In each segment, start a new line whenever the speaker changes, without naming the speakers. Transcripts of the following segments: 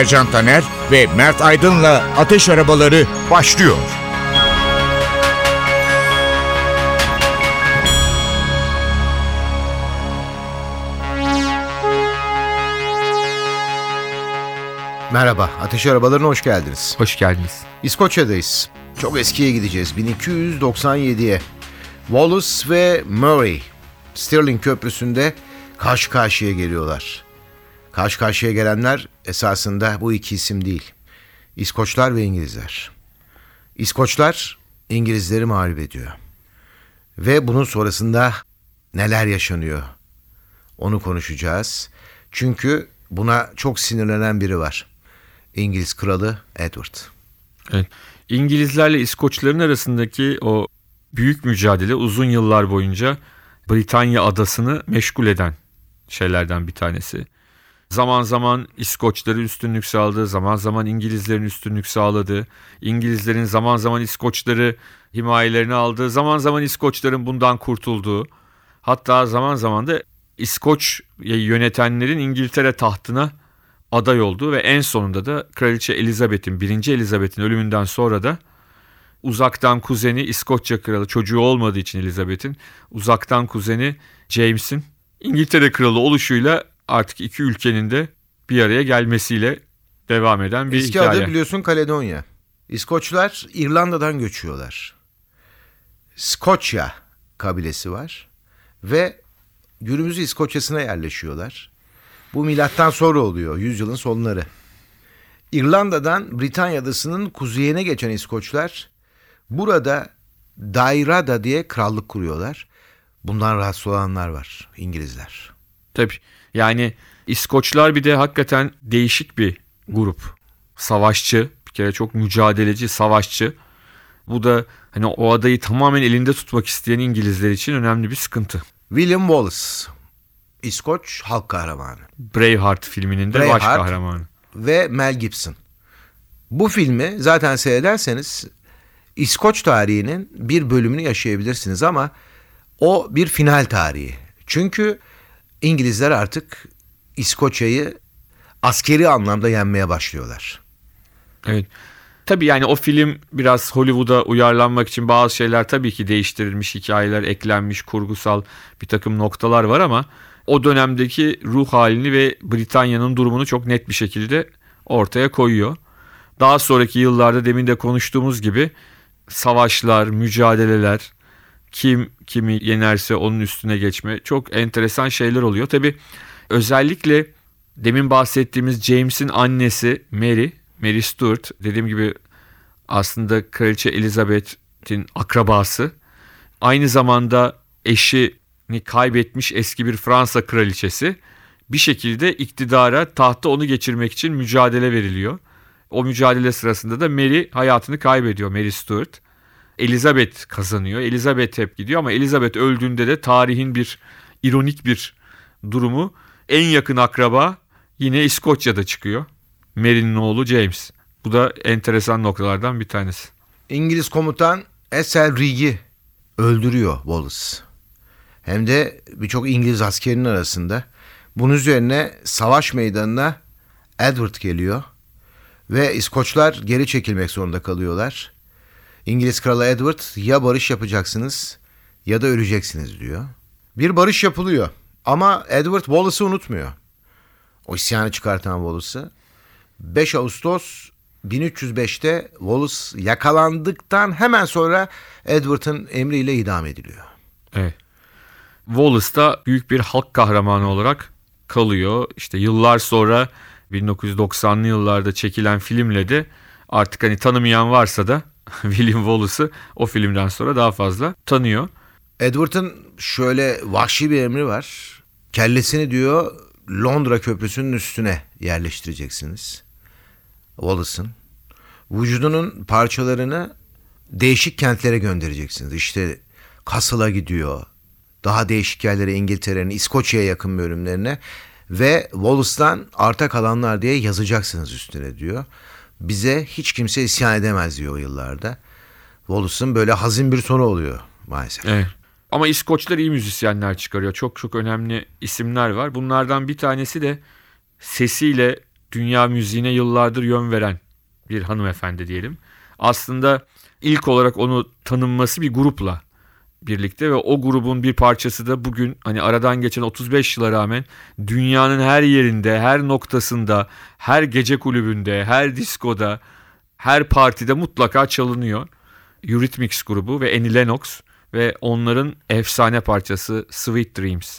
Ercan Taner ve Mert Aydın'la Ateş Arabaları başlıyor.
Merhaba, Ateş Arabalarına hoş geldiniz.
Hoş geldiniz.
İskoçya'dayız. Çok eskiye gideceğiz, 1297'ye. Wallace ve Murray, Stirling Köprüsü'nde karşı karşıya geliyorlar. Karşı karşıya gelenler esasında bu iki isim değil. İskoçlar ve İngilizler. İskoçlar İngilizleri mağlup ediyor. Ve bunun sonrasında neler yaşanıyor? Onu konuşacağız. Çünkü buna çok sinirlenen biri var. İngiliz kralı Edward.
Evet. İngilizlerle İskoçların arasındaki o büyük mücadele uzun yıllar boyunca Britanya adasını meşgul eden şeylerden bir tanesi. Zaman zaman İskoçları üstünlük sağladı, zaman zaman İngilizlerin üstünlük sağladı. İngilizlerin zaman zaman İskoçları himayelerine aldı, zaman zaman İskoçların bundan kurtulduğu. Hatta zaman zaman da İskoç yönetenlerin İngiltere tahtına aday oldu ve en sonunda da Kraliçe Elizabeth'in, 1. Elizabeth'in ölümünden sonra da uzaktan kuzeni İskoçya kralı çocuğu olmadığı için Elizabeth'in uzaktan kuzeni James'in İngiltere kralı oluşuyla artık iki ülkenin de bir araya gelmesiyle devam eden bir
Eski
hikaye.
adı biliyorsun Kaledonya. İskoçlar İrlanda'dan göçüyorlar. Skoçya kabilesi var ve günümüz İskoçya'sına yerleşiyorlar. Bu milattan sonra oluyor, yüzyılın sonları. İrlanda'dan Britanya adasının kuzeyine geçen İskoçlar burada Dairada diye krallık kuruyorlar. Bundan rahatsız olanlar var, İngilizler.
Tabii yani İskoçlar bir de hakikaten değişik bir grup. Savaşçı, bir kere çok mücadeleci, savaşçı. Bu da hani o adayı tamamen elinde tutmak isteyen İngilizler için önemli bir sıkıntı.
William Wallace, İskoç halk kahramanı.
Braveheart filminin de baş
Braveheart.
kahramanı.
ve Mel Gibson. Bu filmi zaten seyrederseniz İskoç tarihinin bir bölümünü yaşayabilirsiniz ama o bir final tarihi. Çünkü İngilizler artık İskoçya'yı askeri anlamda yenmeye başlıyorlar.
Evet. Tabii yani o film biraz Hollywood'a uyarlanmak için bazı şeyler tabii ki değiştirilmiş, hikayeler eklenmiş, kurgusal bir takım noktalar var ama o dönemdeki ruh halini ve Britanya'nın durumunu çok net bir şekilde ortaya koyuyor. Daha sonraki yıllarda demin de konuştuğumuz gibi savaşlar, mücadeleler, kim kimi yenerse onun üstüne geçme çok enteresan şeyler oluyor. Tabii özellikle demin bahsettiğimiz James'in annesi Mary, Mary Stuart dediğim gibi aslında Kraliçe Elizabeth'in akrabası. Aynı zamanda eşini kaybetmiş eski bir Fransa kraliçesi. Bir şekilde iktidara, tahta onu geçirmek için mücadele veriliyor. O mücadele sırasında da Mary hayatını kaybediyor, Mary Stuart. Elizabeth kazanıyor. Elizabeth hep gidiyor ama Elizabeth öldüğünde de tarihin bir ironik bir durumu en yakın akraba yine İskoçya'da çıkıyor. Mary'nin oğlu James. Bu da enteresan noktalardan bir tanesi.
İngiliz komutan Ethelred'i öldürüyor Wallace. Hem de birçok İngiliz askerinin arasında. Bunun üzerine savaş meydanına Edward geliyor ve İskoçlar geri çekilmek zorunda kalıyorlar. İngiliz kralı Edward ya barış yapacaksınız ya da öleceksiniz diyor. Bir barış yapılıyor ama Edward Wallace'ı unutmuyor. O isyanı çıkartan Wallace'ı. 5 Ağustos 1305'te Wallace yakalandıktan hemen sonra Edward'ın emriyle idam ediliyor.
Evet. Wallace da büyük bir halk kahramanı olarak kalıyor. İşte yıllar sonra 1990'lı yıllarda çekilen filmle de artık hani tanımayan varsa da William Wallace'ı o filmden sonra daha fazla tanıyor.
Edward'ın şöyle vahşi bir emri var. Kellesini diyor Londra Köprüsü'nün üstüne yerleştireceksiniz. Wallace'ın. Vücudunun parçalarını değişik kentlere göndereceksiniz. İşte Castle'a gidiyor. Daha değişik yerlere İngiltere'nin, İskoçya'ya yakın bölümlerine ve Wallace'dan arta kalanlar diye yazacaksınız üstüne diyor. Bize hiç kimse isyan edemez diyor o yıllarda. Wallace'ın böyle hazin bir sonu oluyor maalesef.
Evet. Ama İskoçlar iyi müzisyenler çıkarıyor. Çok çok önemli isimler var. Bunlardan bir tanesi de sesiyle dünya müziğine yıllardır yön veren bir hanımefendi diyelim. Aslında ilk olarak onu tanınması bir grupla birlikte ve o grubun bir parçası da bugün hani aradan geçen 35 yıla rağmen dünyanın her yerinde, her noktasında, her gece kulübünde, her diskoda, her partide mutlaka çalınıyor. Eurythmics grubu ve Annie Lennox ve onların efsane parçası Sweet Dreams.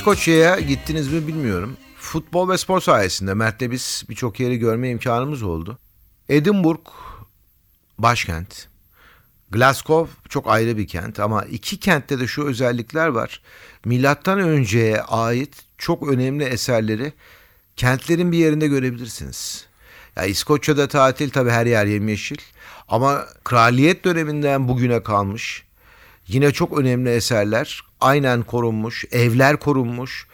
İskoçya'ya gittiniz mi bilmiyorum. Futbol ve spor sayesinde Mert'le biz birçok yeri görme imkanımız oldu. Edinburgh başkent. Glasgow çok ayrı bir kent ama iki kentte de şu özellikler var. Milattan önceye ait çok önemli eserleri kentlerin bir yerinde görebilirsiniz. Ya İskoçya'da tatil tabii her yer yemyeşil ama kraliyet döneminden bugüne kalmış yine çok önemli eserler aynen korunmuş, evler korunmuş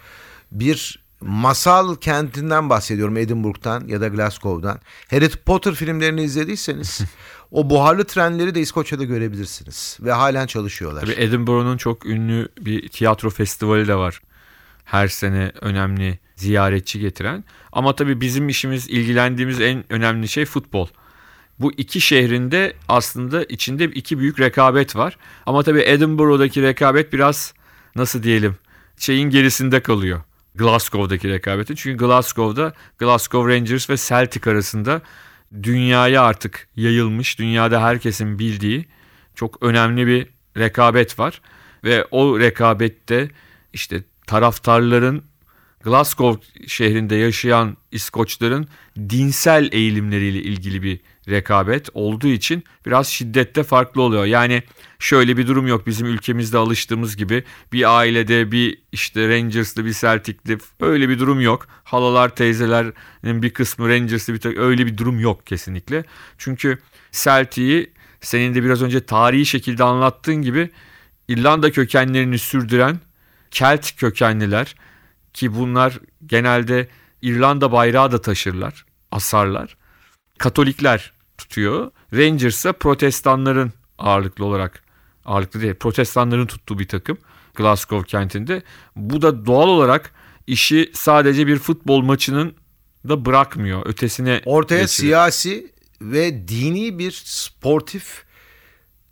bir masal kentinden bahsediyorum Edinburgh'dan ya da Glasgow'dan. Harry Potter filmlerini izlediyseniz o buharlı trenleri de İskoçya'da görebilirsiniz ve halen çalışıyorlar.
Tabii Edinburgh'un çok ünlü bir tiyatro festivali de var. Her sene önemli ziyaretçi getiren. Ama tabii bizim işimiz, ilgilendiğimiz en önemli şey futbol. Bu iki şehrinde aslında içinde iki büyük rekabet var. Ama tabii Edinburgh'daki rekabet biraz nasıl diyelim şeyin gerisinde kalıyor. Glasgow'daki rekabeti. Çünkü Glasgow'da Glasgow Rangers ve Celtic arasında dünyaya artık yayılmış, dünyada herkesin bildiği çok önemli bir rekabet var. Ve o rekabette işte taraftarların Glasgow şehrinde yaşayan İskoçların dinsel eğilimleriyle ilgili bir rekabet olduğu için biraz şiddette farklı oluyor. Yani şöyle bir durum yok bizim ülkemizde alıştığımız gibi bir ailede bir işte Rangers'lı bir Celtic'li öyle bir durum yok. Halalar teyzelerin bir kısmı Rangers'lı bir öyle bir durum yok kesinlikle. Çünkü Celtic'i senin de biraz önce tarihi şekilde anlattığın gibi İrlanda kökenlerini sürdüren Kelt kökenliler ki bunlar genelde İrlanda bayrağı da taşırlar, asarlar. Katolikler tutuyor. Rangers ise protestanların ağırlıklı olarak ağırlıklı değil protestanların tuttuğu bir takım Glasgow kentinde. Bu da doğal olarak işi sadece bir futbol maçının da bırakmıyor. Ötesine
ortaya
getiriyor.
siyasi ve dini bir sportif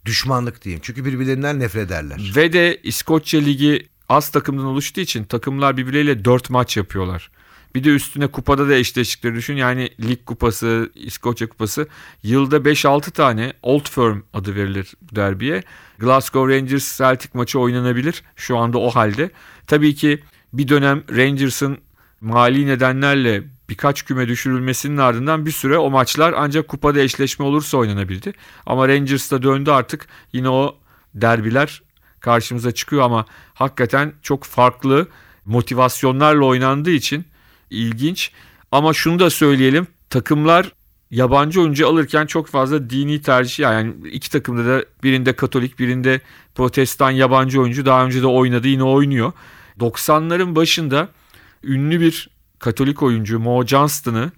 düşmanlık diyeyim. Çünkü birbirlerinden nefret ederler.
Ve de İskoçya Ligi az takımdan oluştuğu için takımlar birbirleriyle 4 maç yapıyorlar. Bir de üstüne kupada da eşleştikleri düşün. Yani lig kupası, İskoçya kupası yılda 5-6 tane Old Firm adı verilir derbiye. Glasgow Rangers Celtic maçı oynanabilir. Şu anda o halde. Tabii ki bir dönem Rangers'ın mali nedenlerle birkaç küme düşürülmesinin ardından bir süre o maçlar ancak kupada eşleşme olursa oynanabildi. Ama Rangers da döndü artık yine o derbiler karşımıza çıkıyor ama hakikaten çok farklı motivasyonlarla oynandığı için ilginç. Ama şunu da söyleyelim takımlar yabancı oyuncu alırken çok fazla dini tercih yani iki takımda da birinde Katolik birinde Protestan yabancı oyuncu daha önce de oynadı yine oynuyor. 90'ların başında ünlü bir Katolik oyuncu Mo Johnston'ı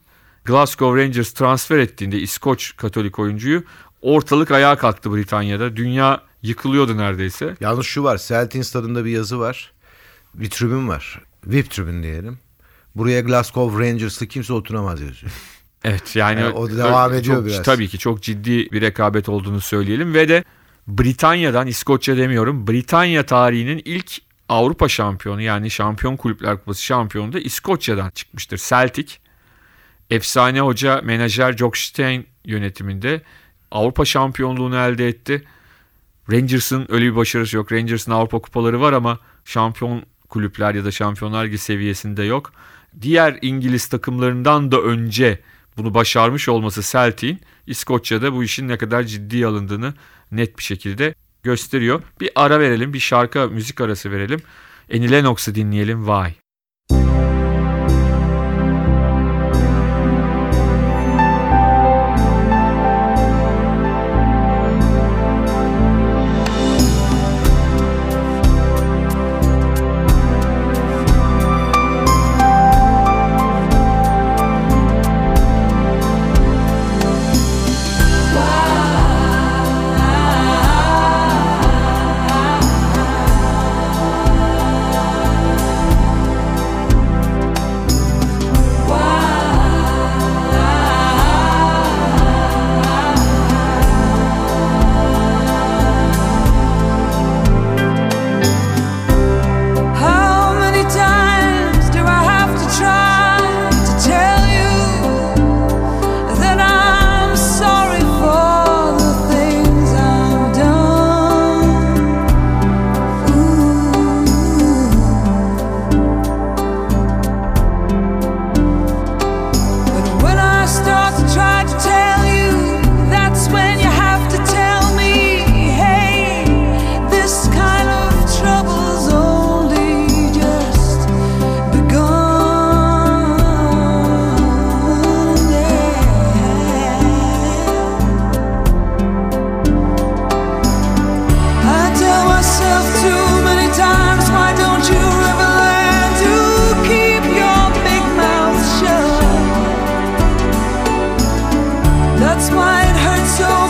Glasgow Rangers transfer ettiğinde İskoç Katolik oyuncuyu ortalık ayağa kalktı Britanya'da. Dünya yıkılıyordu neredeyse.
Yalnız şu var Celtic'in stadında bir yazı var. Bir tribün var. VIP tribün diyelim. Buraya Glasgow Rangers'lı kimse oturamaz yazıyor.
Evet yani
Yani o devam ediyor
çok,
biraz.
Tabii ki çok ciddi bir rekabet olduğunu söyleyelim ve de Britanya'dan İskoçya demiyorum Britanya tarihinin ilk Avrupa şampiyonu yani Şampiyon Kulüpler Kupası şampiyonu da İskoçya'dan çıkmıştır. Celtic efsane hoca menajer Jock Stein yönetiminde Avrupa şampiyonluğunu elde etti. Rangers'ın öyle bir başarısı yok. Rangers'ın Avrupa kupaları var ama şampiyon kulüpler ya da şampiyonlar ligi seviyesinde yok. Diğer İngiliz takımlarından da önce bunu başarmış olması Celtic'in İskoçya'da bu işin ne kadar ciddi alındığını net bir şekilde gösteriyor. Bir ara verelim, bir şarkı müzik arası verelim. Annie Lennox'u dinleyelim. Why?
so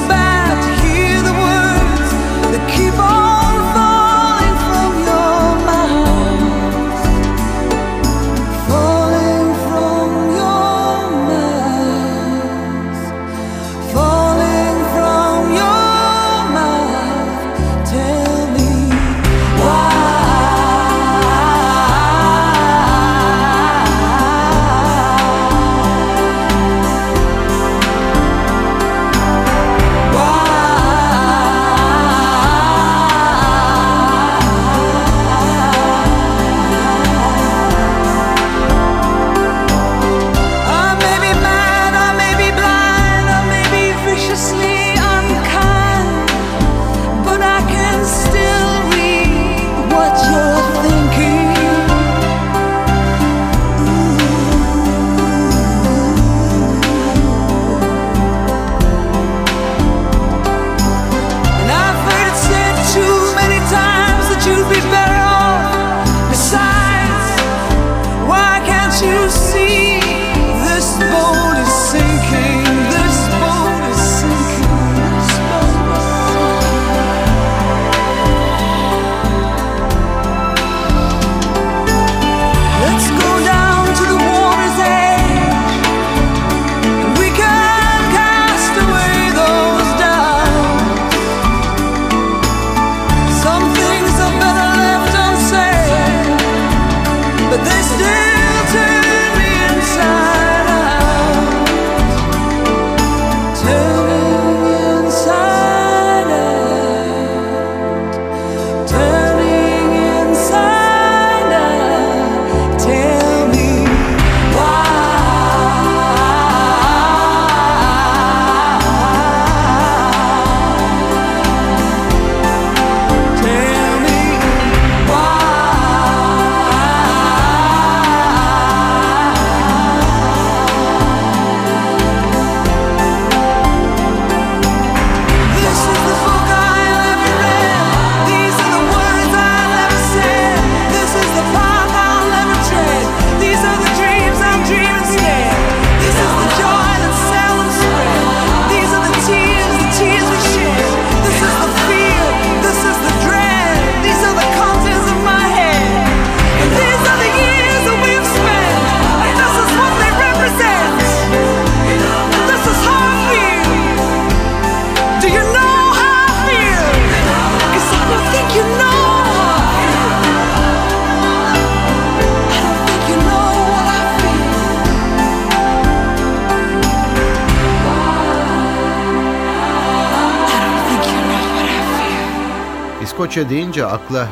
İskoçya deyince akla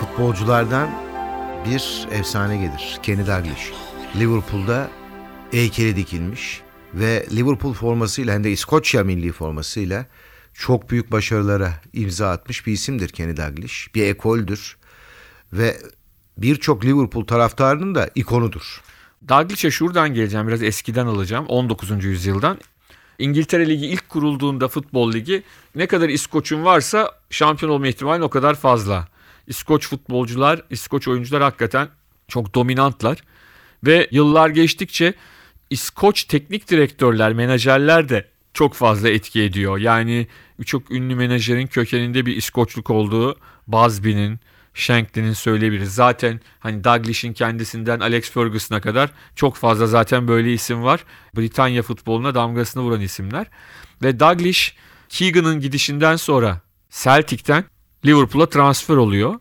futbolculardan bir efsane gelir. Kenny Dalglish. Liverpool'da heykeli dikilmiş ve Liverpool formasıyla hem de İskoçya milli formasıyla çok büyük başarılara imza atmış bir isimdir Kenny Dalglish. Bir ekoldür ve birçok Liverpool taraftarının da ikonudur.
Dalglish'e şuradan geleceğim biraz eskiden alacağım 19. yüzyıldan. İngiltere Ligi ilk kurulduğunda futbol ligi ne kadar İskoç'un varsa şampiyon olma ihtimali o kadar fazla. İskoç futbolcular, İskoç oyuncular hakikaten çok dominantlar. Ve yıllar geçtikçe İskoç teknik direktörler, menajerler de çok fazla etki ediyor. Yani birçok ünlü menajerin kökeninde bir İskoçluk olduğu Busby'nin, Shankly'nin söyleyebiliriz. Zaten hani Douglish'in kendisinden Alex Ferguson'a kadar çok fazla zaten böyle isim var. Britanya futboluna damgasını vuran isimler. Ve Douglish Keegan'ın gidişinden sonra Celtic'ten Liverpool'a transfer oluyor.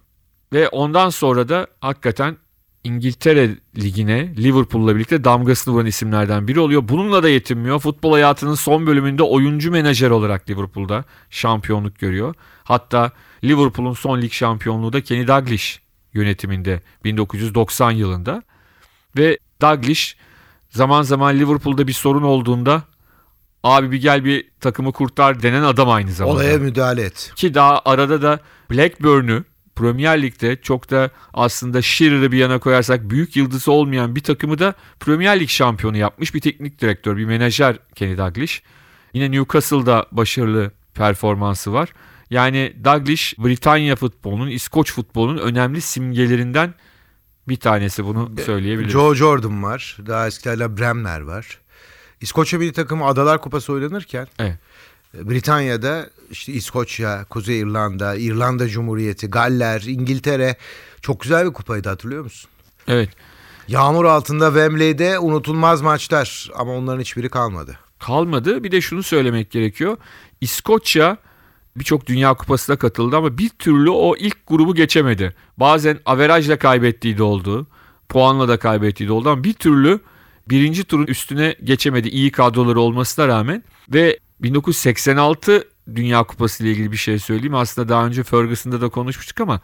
Ve ondan sonra da hakikaten İngiltere Ligi'ne Liverpool'la birlikte damgasını vuran isimlerden biri oluyor. Bununla da yetinmiyor. Futbol hayatının son bölümünde oyuncu menajer olarak Liverpool'da şampiyonluk görüyor. Hatta Liverpool'un son lig şampiyonluğu da Kenny Dalglish yönetiminde 1990 yılında. Ve Dalglish zaman zaman Liverpool'da bir sorun olduğunda abi bir gel bir takımı kurtar denen adam aynı zamanda.
Olaya müdahale et.
Ki daha arada da Blackburn'u Premier Lig'de çok da aslında Shearer'ı bir yana koyarsak büyük yıldızı olmayan bir takımı da Premier Lig şampiyonu yapmış bir teknik direktör, bir menajer Kenny Dalglish. Yine Newcastle'da başarılı performansı var. Yani Dalglish Britanya futbolunun, İskoç futbolunun önemli simgelerinden bir tanesi bunu söyleyebiliriz.
Joe Jordan var. Daha eskilerle Bremner var. İskoçya milli takımı Adalar Kupası oynanırken
Evet.
Britanya'da işte İskoçya, Kuzey İrlanda, İrlanda Cumhuriyeti, Galler, İngiltere çok güzel bir kupaydı hatırlıyor musun?
Evet.
Yağmur altında Wembley'de unutulmaz maçlar ama onların hiçbiri kalmadı.
kalmadı. Bir de şunu söylemek gerekiyor. İskoçya birçok Dünya Kupası'na katıldı ama bir türlü o ilk grubu geçemedi. Bazen averajla kaybettiği de oldu. Puanla da kaybettiği de oldu ama bir türlü birinci turun üstüne geçemedi iyi kadroları olmasına rağmen. Ve 1986 Dünya Kupası ile ilgili bir şey söyleyeyim. Aslında daha önce Ferguson'da da konuşmuştuk ama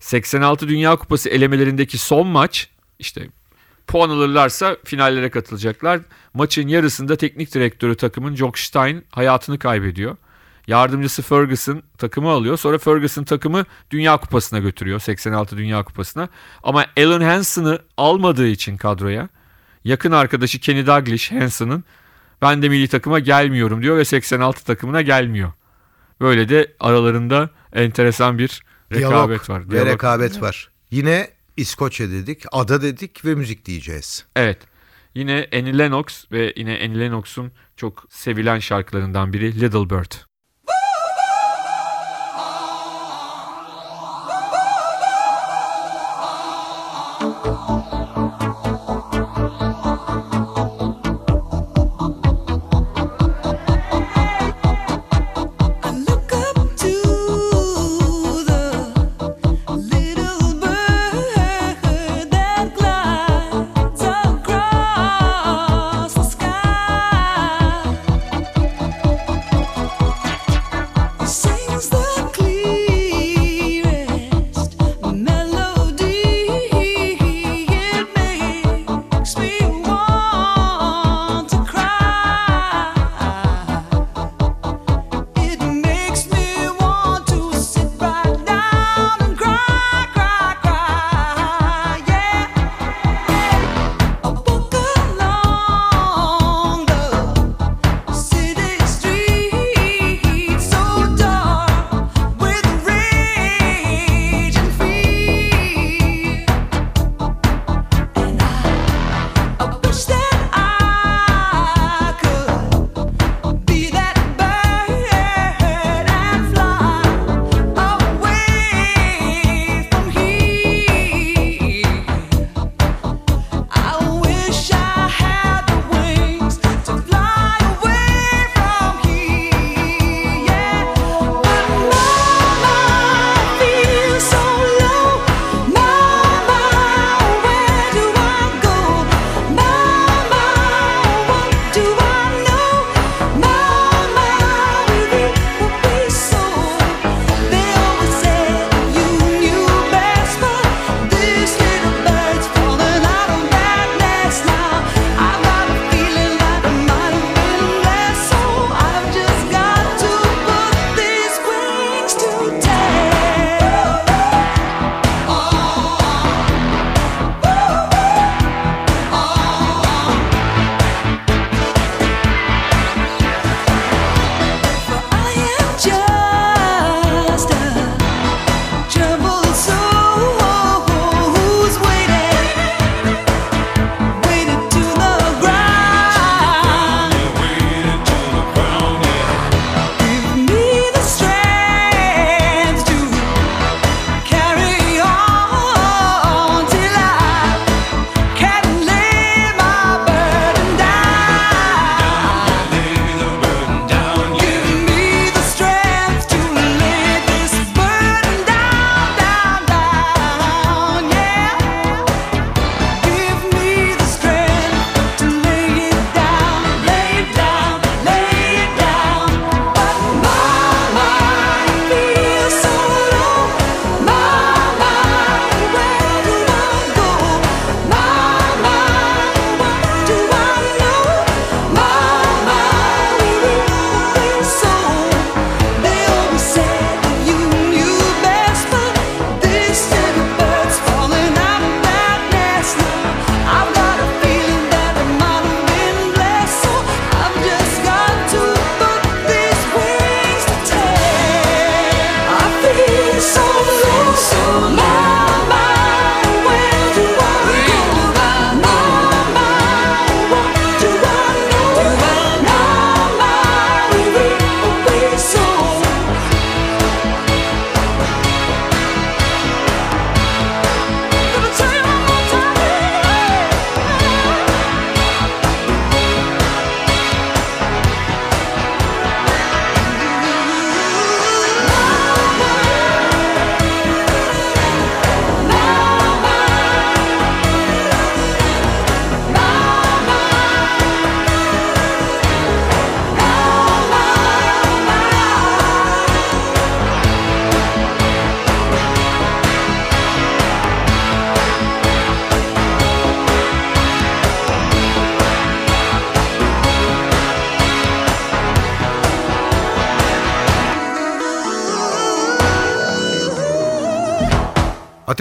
86 Dünya Kupası elemelerindeki son maç işte puan alırlarsa finallere katılacaklar. Maçın yarısında teknik direktörü takımın Jock Stein hayatını kaybediyor. Yardımcısı Ferguson takımı alıyor. Sonra Ferguson takımı Dünya Kupası'na götürüyor. 86 Dünya Kupası'na. Ama Alan Hansen'ı almadığı için kadroya yakın arkadaşı Kenny Dalglish Hansen'ın ben de milli takıma gelmiyorum diyor ve 86 takımına gelmiyor. Böyle de aralarında enteresan bir rekabet
Diyalog
var.
Ve
Diyalog.
rekabet var. Yine İskoçya dedik, ada dedik ve müzik diyeceğiz.
Evet. Yine Annie Lennox ve yine Annie Lennox'un çok sevilen şarkılarından biri Little Bird.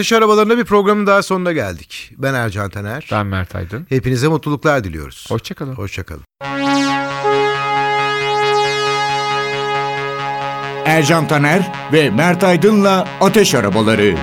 Ateş Arabalarında bir programın daha sonuna geldik. Ben Ercan Taner.
Ben Mert Aydın.
Hepinize mutluluklar diliyoruz.
Hoşçakalın.
Hoşçakalın.
Ercan Taner ve Mert Aydın'la Ateş Arabaları.